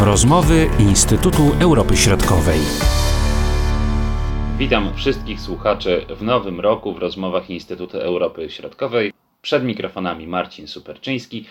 Rozmowy Instytutu Europy Środkowej. Witam wszystkich słuchaczy w nowym roku w rozmowach Instytutu Europy Środkowej. Przed mikrofonami Marcin Superczyński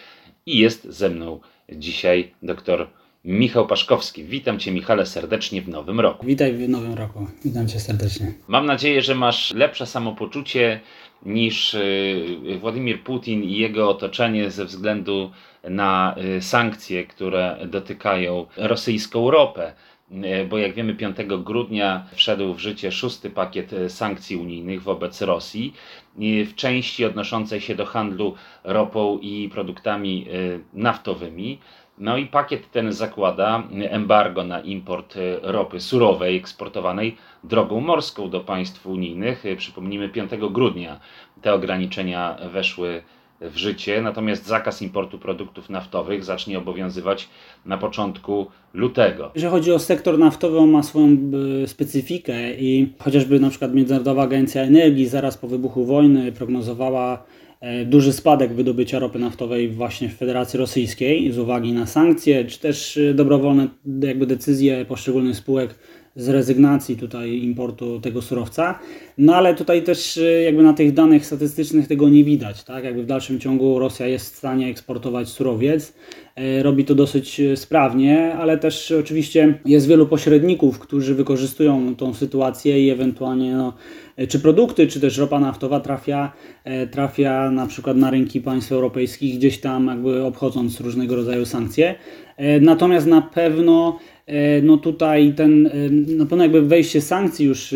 i jest ze mną dzisiaj dr Michał Paszkowski. Witam Cię, Michale, serdecznie w nowym roku. Witaj w nowym roku. Witam Cię serdecznie. Mam nadzieję, że masz lepsze samopoczucie niż y, Władimir Putin i jego otoczenie ze względu na y, sankcje, które dotykają rosyjską ropę. Y, bo jak wiemy, 5 grudnia wszedł w życie szósty pakiet sankcji unijnych wobec Rosji w części odnoszącej się do handlu ropą i produktami naftowymi. No i pakiet ten zakłada embargo na import ropy surowej eksportowanej drogą morską do państw unijnych. Przypomnijmy, 5 grudnia te ograniczenia weszły w życie, natomiast zakaz importu produktów naftowych zacznie obowiązywać na początku lutego. Jeżeli chodzi o sektor naftowy, on ma swoją e, specyfikę i chociażby na przykład Międzynarodowa Agencja Energii zaraz po wybuchu wojny prognozowała duży spadek wydobycia ropy naftowej właśnie w Federacji Rosyjskiej z uwagi na sankcje, czy też e, dobrowolne jakby decyzje poszczególnych spółek z rezygnacji tutaj importu tego surowca. No ale tutaj też e, jakby na tych danych statystycznych tego nie widać, tak? Jakby w dalszym ciągu Rosja jest w stanie eksportować surowiec, robi to dosyć sprawnie, ale też oczywiście jest wielu pośredników, którzy wykorzystują tą sytuację i ewentualnie no, czy produkty, czy też ropa naftowa trafia, e, trafia na przykład na rynki państw europejskich, gdzieś tam jakby obchodząc różnego rodzaju sankcje. E, natomiast na pewno no tutaj ten, na pewno jakby wejście sankcji już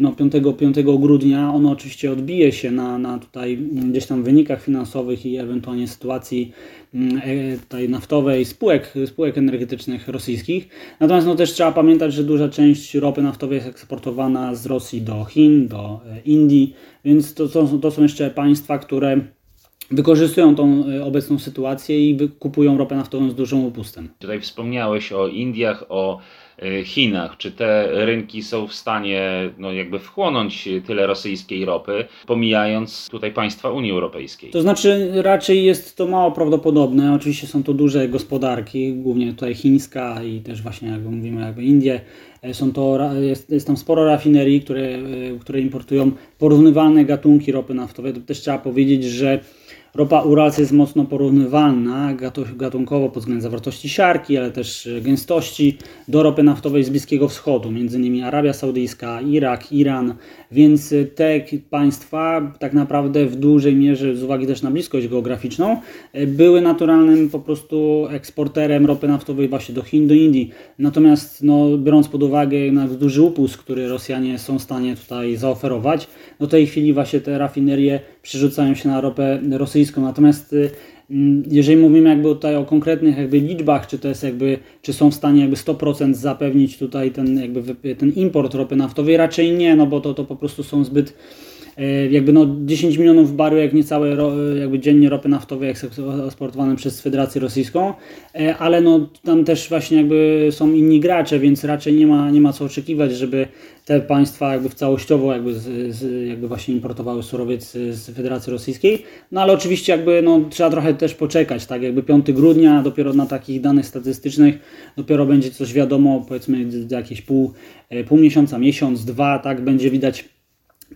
no 5, 5 grudnia, ono oczywiście odbije się na, na tutaj gdzieś tam wynikach finansowych i ewentualnie sytuacji Mm, e, tutaj naftowej spółek, spółek energetycznych rosyjskich. Natomiast no, też trzeba pamiętać, że duża część ropy naftowej jest eksportowana z Rosji do Chin, do e, Indii, więc to, to, to są jeszcze państwa, które wykorzystują tą e, obecną sytuację i kupują ropę naftową z dużym upustem. Tutaj wspomniałeś o Indiach, o E, Chinach. Czy te rynki są w stanie no, jakby wchłonąć tyle rosyjskiej ropy, pomijając tutaj państwa Unii Europejskiej? To znaczy raczej jest to mało prawdopodobne. Oczywiście są to duże gospodarki, głównie tutaj chińska i też właśnie jak mówimy jakby Indie. E, są to, jest, jest tam sporo rafinerii, które, e, które importują porównywane gatunki ropy naftowej. To też trzeba powiedzieć, że Ropa Urals jest mocno porównywalna gatunkowo pod względem zawartości siarki, ale też e, gęstości do ropy naftowej z Bliskiego Wschodu, między Arabia Saudyjska, Irak, Iran, więc e, te państwa tak naprawdę w dużej mierze z uwagi też na bliskość geograficzną e, były naturalnym po prostu eksporterem ropy naftowej właśnie do Chin, do Indii. Natomiast no, biorąc pod uwagę jednak duży upust, który Rosjanie są w stanie tutaj zaoferować, no tej chwili właśnie te rafinerie przerzucają się na ropę rosyjską. Natomiast y, mm, jeżeli mówimy jakby tutaj o konkretnych jakby liczbach, czy to jest jakby, czy są w stanie jakby 100% zapewnić tutaj ten jakby ten import ropy naftowej, raczej nie, no bo to, to po prostu są zbyt jakby no 10 milionów baryłek niecałe jakby dziennie ropy naftowej eksportowane przez Federację Rosyjską, e, ale no tam też właśnie jakby są inni gracze, więc raczej nie ma, nie ma co oczekiwać, żeby te państwa jakby w całościowo jakby, z, z, jakby właśnie importowały surowiec z Federacji Rosyjskiej, no ale oczywiście jakby no trzeba trochę też poczekać, tak? Jakby 5 grudnia dopiero na takich danych statystycznych dopiero będzie coś wiadomo, powiedzmy jakieś pół, e, pół miesiąca, miesiąc, dwa, tak? Będzie widać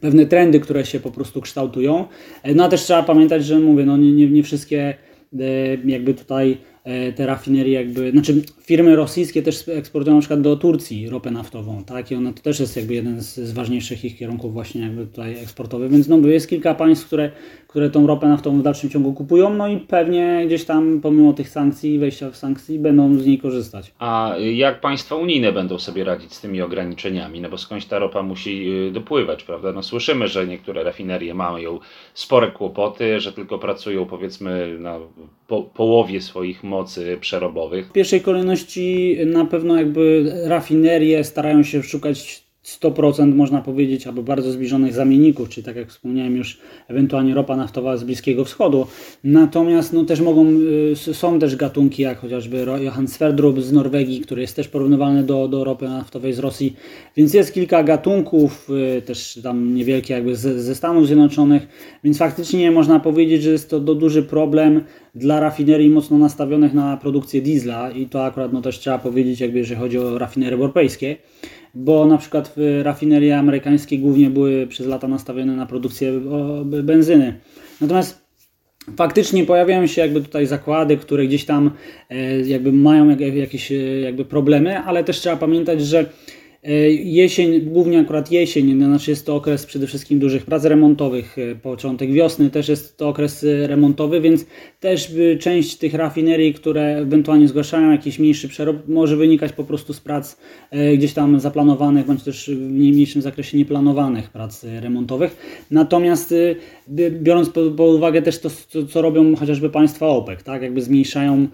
pewne trendy, które się po prostu kształtują. E, no a też trzeba pamiętać, że mówię, no nie, nie, nie wszystkie e, jakby tutaj E, te rafinerie jakby, znaczy firmy rosyjskie też eksportują na przykład do Turcji ropę naftową, tak? I ona to też jest jakby jeden z, z ważniejszych ich kierunków właśnie jakby tutaj eksportowych, więc no jest kilka państw, które, które tą ropę naftową w dalszym ciągu kupują, no i pewnie gdzieś tam pomimo tych sankcji, wejścia w sankcji będą z niej korzystać. A jak państwa unijne będą sobie radzić z tymi ograniczeniami? No bo skądś ta ropa musi y, dopływać, prawda? No słyszymy, że niektóre rafinerie mają spore kłopoty, że tylko pracują powiedzmy na po, połowie swoich mocy przerobowych. W pierwszej kolejności na pewno jakby rafinerie starają się szukać 100% można powiedzieć, albo bardzo zbliżonych zamienników, czyli tak jak wspomniałem już, ewentualnie ropa naftowa z Bliskiego Wschodu. Natomiast no, też mogą, y, są też gatunki, jak chociażby Johann Sverdrup z Norwegii, który jest też porównywalny do, do ropy naftowej z Rosji, więc jest kilka gatunków, y, też tam niewielkie jakby ze, ze Stanów Zjednoczonych, więc faktycznie można powiedzieć, że jest to duży problem dla rafinerii mocno nastawionych na produkcję diesla. I to akurat no też trzeba powiedzieć, jakby jeżeli chodzi o rafinerie europejskie, bo na przykład rafinerie amerykańskie głównie były przez lata nastawione na produkcję benzyny. Natomiast faktycznie pojawiają się jakby tutaj zakłady, które gdzieś tam e, jakby mają jakieś e, jakby problemy, ale też trzeba pamiętać, że jesień, głównie akurat jesień, znaczy jest to okres przede wszystkim dużych prac remontowych, e, początek wiosny też jest to okres e, remontowy, więc też część tych rafinerii, które ewentualnie zgłaszają jakiś mniejszy przerób, może wynikać po prostu z prac gdzieś tam zaplanowanych, bądź też w mniejszym zakresie nieplanowanych prac remontowych. Natomiast biorąc pod uwagę też to, co robią chociażby państwa OPEC, tak, jakby zmniejszają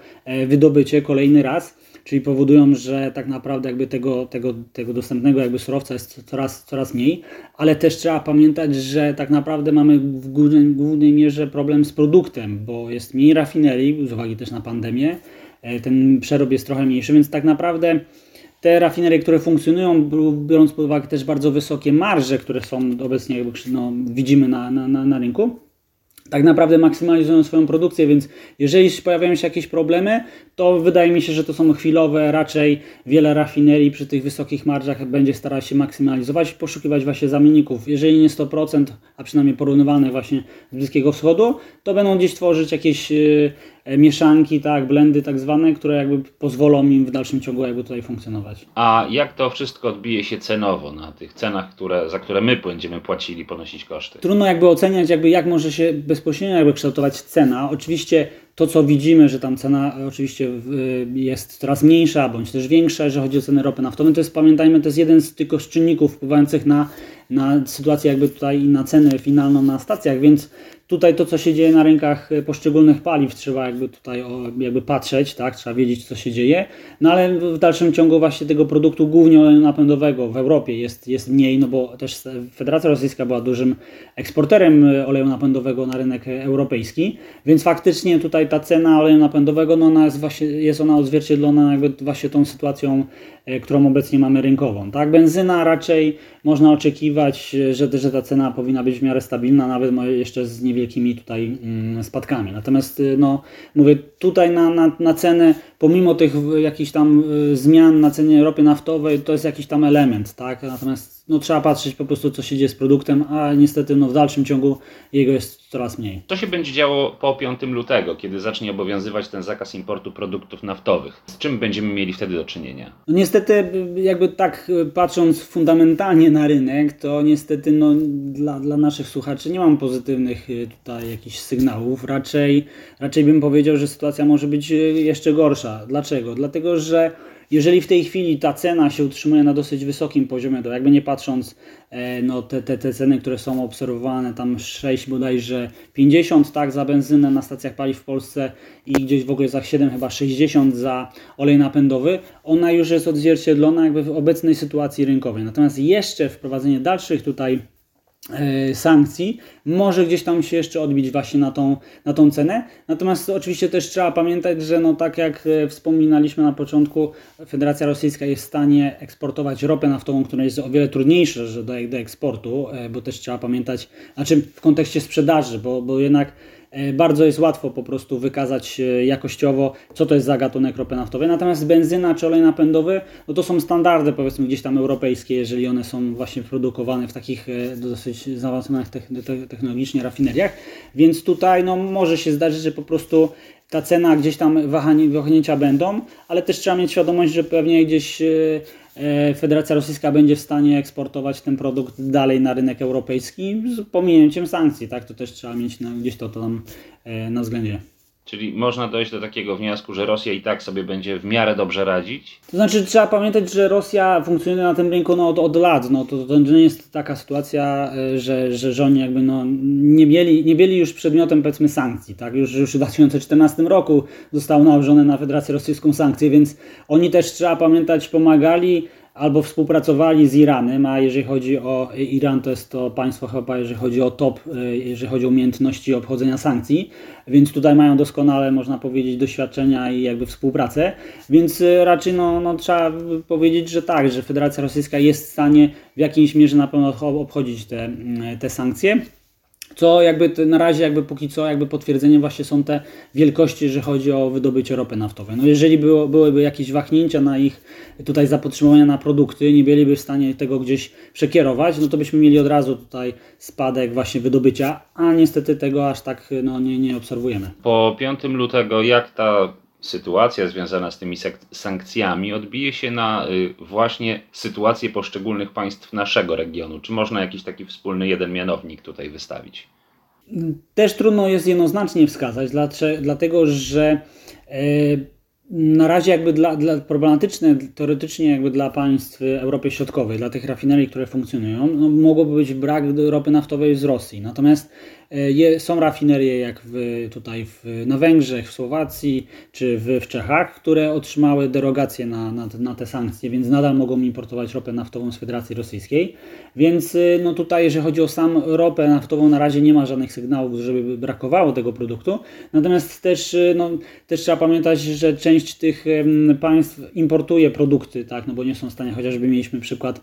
wydobycie kolejny raz, czyli powodują, że tak naprawdę jakby tego, tego, tego dostępnego jakby surowca jest coraz, coraz mniej, ale też trzeba pamiętać, że tak naprawdę mamy w głównej, głównej mierze problem z produktem, bo jest mniej rafinerii, z uwagi też na pandemię, e, ten przerób jest trochę mniejszy, więc tak naprawdę te rafinerie, które funkcjonują, biorąc pod uwagę też bardzo wysokie marże, które są obecnie, jakby, no, widzimy na, na, na rynku, tak naprawdę maksymalizują swoją produkcję, więc jeżeli pojawiają się jakieś problemy, to wydaje mi się, że to są chwilowe, raczej wiele rafinerii przy tych wysokich marżach będzie starać się maksymalizować, poszukiwać właśnie zamienników. Jeżeli nie 100%, a przynajmniej porównywane właśnie z Bliskiego Wschodu, to będą gdzieś tworzyć jakieś y, mieszanki, tak, blendy tak zwane, które jakby pozwolą im w dalszym ciągu jakby tutaj funkcjonować. A jak to wszystko odbije się cenowo na tych cenach, które, za które my będziemy płacili, ponosić koszty? Trudno jakby oceniać, jakby jak może się bezpośrednio jakby kształtować cena. Oczywiście to, co widzimy, że tam cena oczywiście jest coraz mniejsza, bądź też większa, jeżeli chodzi o ceny ropy naftowej, to jest, pamiętajmy, to jest jeden z tylko z czynników wpływających na, na sytuację jakby tutaj i na cenę finalną na stacjach, więc tutaj to, co się dzieje na rynkach e, poszczególnych paliw, trzeba jakby tutaj jakby patrzeć, tak, trzeba wiedzieć, co się dzieje, no ale w dalszym ciągu właśnie tego produktu głównie oleju napędowego w Europie jest, jest mniej, no bo też Federacja Rosyjska była dużym eksporterem e, oleju napędowego na rynek europejski, więc faktycznie tutaj ta cena oleju napędowego, no ona jest właśnie, jest ona odzwierciedlona jakby właśnie tą sytuacją E, którą obecnie mamy rynkową. Tak, benzyna raczej można oczekiwać, że, że ta cena powinna być w miarę stabilna, nawet jeszcze z niewielkimi tutaj mm, spadkami. Natomiast y, no, mówię, tutaj na, na, na cenę, pomimo tych jakichś tam y, zmian na cenie ropy naftowej, to jest jakiś tam element, tak? Natomiast no, trzeba patrzeć po prostu, co się dzieje z produktem, a niestety no, w dalszym ciągu jego jest coraz mniej. Co się będzie działo po 5 lutego, kiedy zacznie obowiązywać ten zakaz importu produktów naftowych? Z czym będziemy mieli wtedy do czynienia? No, niestety, jakby tak patrząc fundamentalnie na rynek, to niestety no, dla, dla naszych słuchaczy nie mam pozytywnych y, tutaj jakichś sygnałów. Raczej, raczej bym powiedział, że sytuacja może być y, jeszcze gorsza. Dlaczego? Dlatego, że jeżeli w tej chwili ta cena się utrzymuje na dosyć wysokim poziomie, to jakby nie patrząc, no te, te, te ceny, które są obserwowane, tam 6 bodajże 50 tak za benzynę na stacjach paliw w Polsce i gdzieś w ogóle za 7 chyba 60 za olej napędowy, ona już jest odzwierciedlona jakby w obecnej sytuacji rynkowej. Natomiast jeszcze wprowadzenie dalszych tutaj E, sankcji może gdzieś tam się jeszcze odbić właśnie na tą, na tą cenę. Natomiast oczywiście też trzeba pamiętać, że no tak jak e, wspominaliśmy na początku, Federacja Rosyjska jest w stanie eksportować ropę naftową, która jest o wiele trudniejsza do, do eksportu, e, bo też trzeba pamiętać, znaczy w kontekście sprzedaży, bo, bo jednak bardzo jest łatwo po prostu wykazać e, jakościowo, co to jest za gatunek ropy naftowej. Natomiast benzyna czy olej napędowy, no to są standardy powiedzmy gdzieś tam europejskie, jeżeli one są właśnie produkowane w takich e, dosyć zaawansowanych technologicznie rafineriach. Więc tutaj no, może się zdarzyć, że po prostu ta cena gdzieś tam wahnięcia będą, ale też trzeba mieć świadomość, że pewnie gdzieś E, Federacja Rosyjska będzie w stanie eksportować ten produkt dalej na rynek europejski z pominięciem sankcji, tak? To też trzeba mieć na, gdzieś to, to tam e, na względzie. Czyli można dojść do takiego wniosku, że Rosja i tak sobie będzie w miarę dobrze radzić? To znaczy trzeba pamiętać, że Rosja funkcjonuje na tym rynku no, od, od lat. No, to, to nie jest taka sytuacja, e, że, że, że oni jakby no, nie, mieli, nie byli już przedmiotem powiedzmy sankcji. Tak? Już, już w 2014 roku zostało nałożone na Federację Rosyjską sankcje, więc oni też trzeba pamiętać pomagali albo współpracowali z Iranem, a jeżeli chodzi o Iran, to jest to państwo chyba, jeżeli chodzi o top, e, jeżeli chodzi o umiejętności obchodzenia sankcji, więc tutaj mają doskonale, można powiedzieć, doświadczenia i jakby współpracę, więc e, raczej no, no, trzeba powiedzieć, że tak, że Federacja Rosyjska jest w stanie w jakiejś mierze na pewno obchodzić te, te sankcje. Co jakby na razie jakby póki co jakby potwierdzeniem właśnie są te wielkości, jeżeli chodzi o wydobycie ropy naftowej. No jeżeli było, byłyby jakieś wahnięcia na ich tutaj zapotrzebowania na produkty, nie byliby w stanie tego gdzieś przekierować, no to byśmy mieli od razu tutaj spadek właśnie wydobycia, a niestety tego aż tak no, nie, nie obserwujemy. Po 5 lutego jak ta sytuacja związana z tymi sankcjami odbije się na y, właśnie sytuację poszczególnych państw naszego regionu? Czy można jakiś taki wspólny jeden mianownik tutaj wystawić? Też trudno jest jednoznacznie wskazać, dlatego że e, na razie jakby dla, dla problematyczne teoretycznie jakby dla państw Europy Środkowej, dla tych rafinerii, które funkcjonują, no, mogłoby być brak ropy naftowej z Rosji. Natomiast E, je, są rafinerie jak w, tutaj w, na Węgrzech, w Słowacji czy w, w Czechach, które otrzymały derogację na, na, na, te sankcje, więc nadal mogą importować ropę naftową z Federacji Rosyjskiej. Więc e, no tutaj, jeżeli chodzi o sam ropę naftową, na razie nie ma żadnych sygnałów, żeby brakowało tego produktu. Natomiast też, e, no, też trzeba pamiętać, że część tych państw importuje produkty, tak, no bo nie są w stanie, chociażby mieliśmy przykład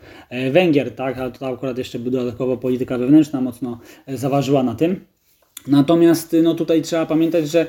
Węgier, tak, ale to akurat jeszcze dodatkowo polityka wewnętrzna mocno zaważyła na tym. Natomiast no tutaj trzeba pamiętać, że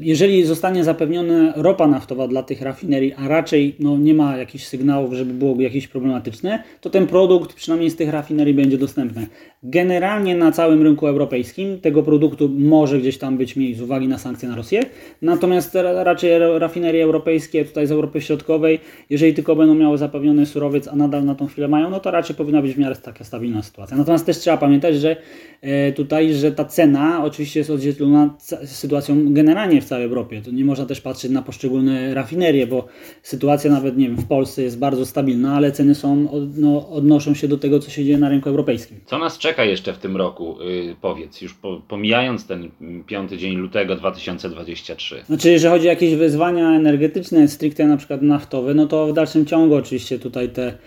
jeżeli zostanie zapewniona ropa naftowa dla tych rafinerii, a raczej no, nie ma jakichś sygnałów, żeby byłoby jakieś problematyczne, to ten produkt przynajmniej z tych rafinerii będzie dostępny. Generalnie na całym rynku europejskim tego produktu może gdzieś tam być mniej z uwagi na sankcje na Rosję, natomiast raczej rafinerie europejskie tutaj z Europy Środkowej, jeżeli tylko będą miały zapewniony surowiec, a nadal na tą chwilę mają, no to raczej powinna być w miarę taka stabilna sytuacja. Natomiast też trzeba pamiętać, że e, tutaj, że ta cena oczywiście jest odzwierciedlona sytuacją generalnie w całej Europie. To nie można też patrzeć na poszczególne rafinerie, bo sytuacja nawet, nie wiem, w Polsce jest bardzo stabilna, ale ceny są, no, odnoszą się do tego, co się dzieje na rynku europejskim. Co nas czeka jeszcze w tym roku, yy, powiedz, już po, pomijając ten piąty dzień lutego 2023? Znaczy, jeżeli chodzi o jakieś wyzwania energetyczne, stricte na przykład naftowe, no to w dalszym ciągu oczywiście tutaj te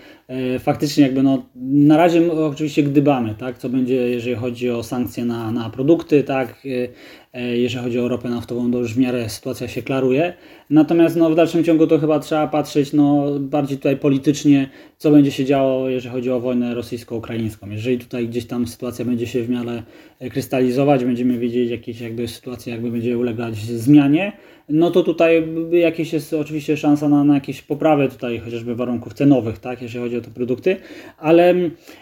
faktycznie jakby no, na razie oczywiście gdybamy, tak, co będzie, jeżeli chodzi o sankcje na, na produkty, tak, e, e, jeżeli chodzi o ropę naftową, to już w miarę sytuacja się klaruje. Natomiast no, w dalszym ciągu to chyba trzeba patrzeć no, bardziej tutaj politycznie, co będzie się działo, jeżeli chodzi o wojnę rosyjsko-ukraińską. Jeżeli tutaj gdzieś tam sytuacja będzie się w miarę krystalizować, będziemy wiedzieć, jakieś jakby sytuacja jakby będzie ulegać zmianie, no to tutaj jakieś jest oczywiście szansa na, na jakieś poprawę tutaj chociażby warunków cenowych, tak, jeżeli chodzi o te produkty, ale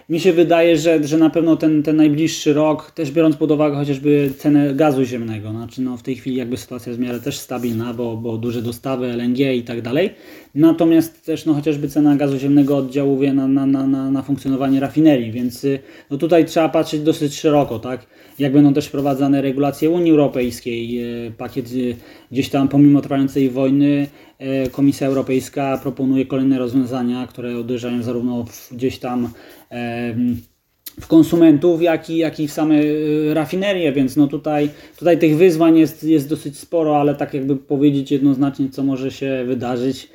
mi się wydaje, że, że na pewno ten, ten najbliższy rok, też biorąc pod uwagę chociażby cenę gazu ziemnego, znaczy no w tej chwili jakby sytuacja jest w miarę też stabilna, bo, bo duże dostawy LNG i tak dalej, natomiast też no chociażby cena gazu ziemnego oddziałuje na, na, na, na funkcjonowanie rafinerii, więc no tutaj trzeba patrzeć dosyć szeroko, tak, jak będą też wprowadzane regulacje Unii Europejskiej, e, pakiet e, gdzieś tam pomimo trwającej wojny Komisja Europejska proponuje kolejne rozwiązania, które uderzają zarówno gdzieś tam w konsumentów, jak i, jak i w same rafinerie, więc no tutaj, tutaj tych wyzwań jest, jest dosyć sporo, ale tak jakby powiedzieć jednoznacznie, co może się wydarzyć.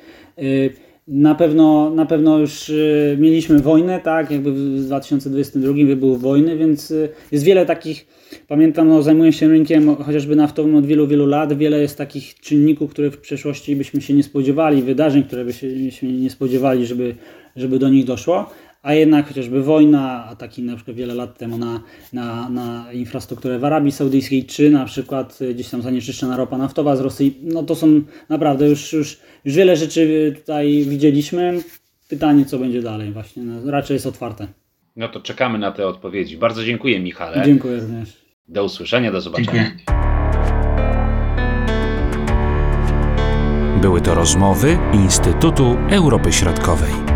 Na pewno, na pewno już mieliśmy wojnę, tak, jakby w 2022 wybuch wojny, więc jest wiele takich Pamiętam, no, zajmuję się rynkiem chociażby naftowym od wielu, wielu lat. Wiele jest takich czynników, które w przeszłości byśmy się nie spodziewali, wydarzeń, które byśmy nie spodziewali, żeby, żeby do nich doszło. A jednak chociażby wojna, ataki na przykład wiele lat temu na, na, na infrastrukturę w Arabii Saudyjskiej, czy na przykład gdzieś tam zanieczyszczona ropa naftowa z Rosji, no to są naprawdę już, już, już wiele rzeczy tutaj widzieliśmy. Pytanie, co będzie dalej właśnie, no, raczej jest otwarte. No to czekamy na te odpowiedzi. Bardzo dziękuję, Michale. Dziękuję również. Do usłyszenia, do zobaczenia. Dziękuję. Były to rozmowy Instytutu Europy Środkowej.